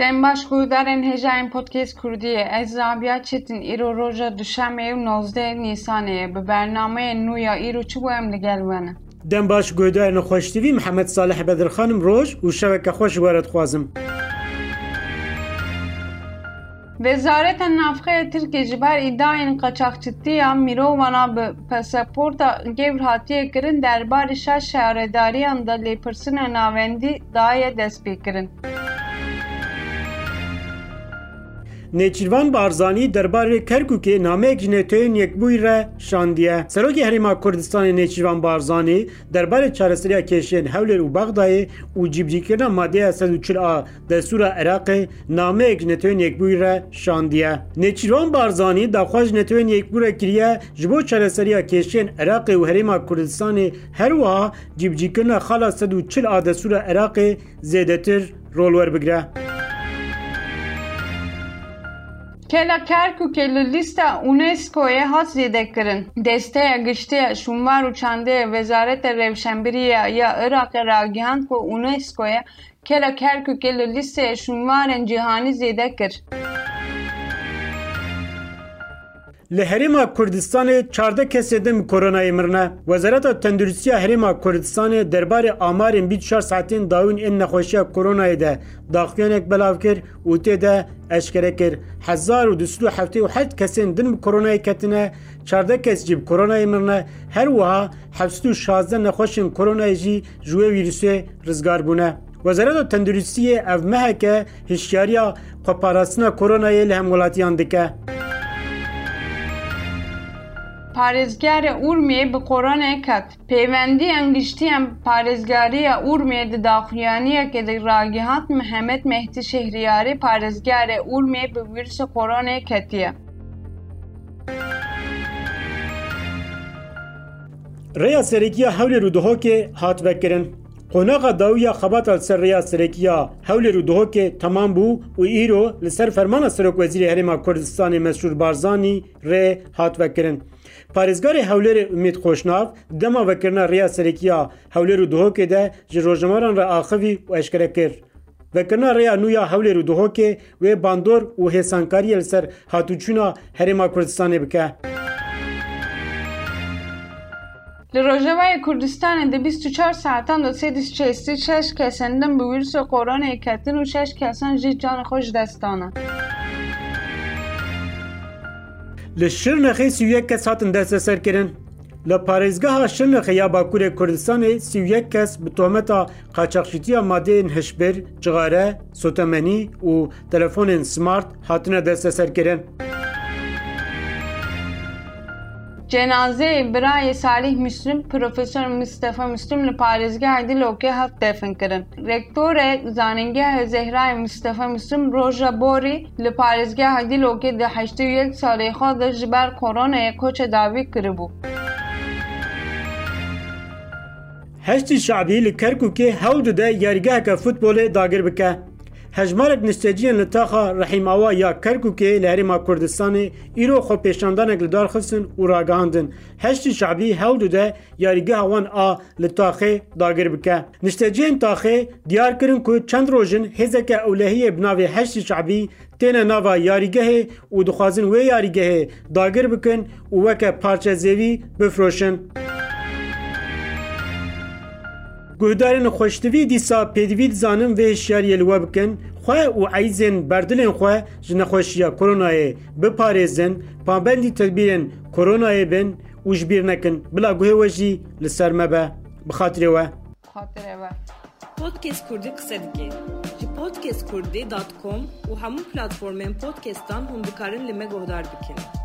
Guhdarên hêjayên podcast Kurdiyê ez Rabia Çetin îro roja duşemê û nozdeh Nîsanê bi bernameyên nû ya îro çi bû em li gel we ne. Dem baş guhdarên xweştivî Mihemed Salih Bedirxanim roj û şeveke xweş were dixwazim. Wezareta Navxeya Tirkiye ji ber îdayên qaçaxçitiya mirovan bi pasaporta gevr hatiye kirin derbarê şeş şaredariyan da lêpirsina navendî daye dest pêkirin. Nêçîrvan Barzanî derbarê Kerkûkê nameyek ji neteyên yekbûyî re şandiye. Serokê Herêma Kurdistanê Nêçîrvan Barzanî derbarê çareseriya kêşiyên Hewlêr û Bexdayê û cîbcîkirina madeya sed û çil a Destûra Iraqê nameyek ji neteyên yekbûyî re şandiye. Nêçîrvan Barzanî daxwaz ji neteyên yekbû re kiriye ji bo çareseriya kêşiyên Iraqê û Herêma Kurdistanê her wiha cîbcîkirina xala sed û çil a Destûra Iraqê zêdetir rol werbigire. Kela Kerkûkê li lîsta UNESCOyê hat zêdekirin. Desteya giştiya şûnvar û çandeyê Wezareta Rewşenbîriya ya Iraqê ragihand ku UNESCOya Kela Kerkûkê li lîsteyê şûnwarên cîhanî zêde kir. Li Herêma Kurdistanê çarde kesê din koronayê mirine. Wezareta Tenduristiya Herêma Kurdistanê derbarê amarên bî çar saetên dawîn ên nexweşiya koronayê de daxuyanek belav kir û tê de eşkere kir. Hezar û duslu heftê û heft kesên din bi koronayê ketine, çarde kes jî bi koronayê mirine, her wiha heft û şazde nexweşên koronayê jî ji wê vîrusê rizgar bûne. Wezareta Tenduristiyê ev meheke hişyariya xweparastina koronayê li hem welatiyan dike. پارێزگارە ئورمێ بە قۆرانێکات پەیوەندی ئەنگشتیان پارێزگاریە ئورمێ دداخویانیەکە دەڕاگی هات محەممەد مەهتی شهریاری پارێزگارە ئورمێ بە ویرسە قۆرانێک کەتیە. Rêya Serekiya Hewlê Rûdihokê هات vekirin. Qonaxa dawiya xebatal ser rêya Serekiya Hewlêr û Duhokê temam bû û îro li ser fermana Serokwezîrê Herêma Kurdistanê Mesrûr Barzanî rê hat vekirin. Parêzgarê Hewlêrê Umîd Xoşnav dema vekirina rêya Serekiya Hewlêr û Duhokê de ji rojnamaran re axivî û eşkere kir. Vekirina rêya nû ya Hewlêr û Duhokê wê bandor û hêsankariyê li ser hatûçûna Herêma Kurdistanê bike. Lirojava'ya Kurdistan ede 24 ساعتان دو سیدیس چستی چش کسندن به ویروس کرونا یکتین و شش کسان جی جان خوش دستانه لشیر نخی سیویه کس هاتن دست سر کرن شر شنەخە یا باکوورێ کوردستانê سیویە کەس bi تۆمەتا قاچەخشیتیya madeyên hişbir, cixare, sotemmenî û سمارت smart hatine desteserkirin. Cenazeyê birayê Salih Müslüm, Profesör Mustafa Müslüm li parêzgehê Dilokê hat defin kirin. Rektorê zanîngehê Zehrayê Mustafa Müslüm roja borî li parêzgeha Dilokê di heştê û yek salê xwe de ji ber koronayê koçe dawî kiribû. Heştî şabî li Kerkûkê hewl dide yarîgeheke futbolê dagir bike. Hejmarek nisteciyên li taxa Rehîmawa ya Kerkûkê li Herêma Kurdistanê îro xwe pêşandanek li dar xistin û ragihandin. Heştî şabî hewl dide yarîgeha wan a li taxê dagir bike. Nisteciyên taxê diyar kirin ku çend rojin hêzeke ewlehiyê bi navê heştî şabî têne nava yarîgehê û dixwazin wê yarîgehê dagir bikin û weke parçezêvî bifroşin. گهداران خوشتی دیسا سا زانم و شعری لوب بکن. خواه او عیسین بردل خواه جن خوشی یا کروناه بپاریزن پاملی تربیع کروناه بن اوج بینه کن بلا گهوجی لسرم به خاطر و خاطر و پادکس کردی خدایی رو پادکس کردی دات کم و همون پلتفرم پادکست هم هم بکارن لی گودار بکن.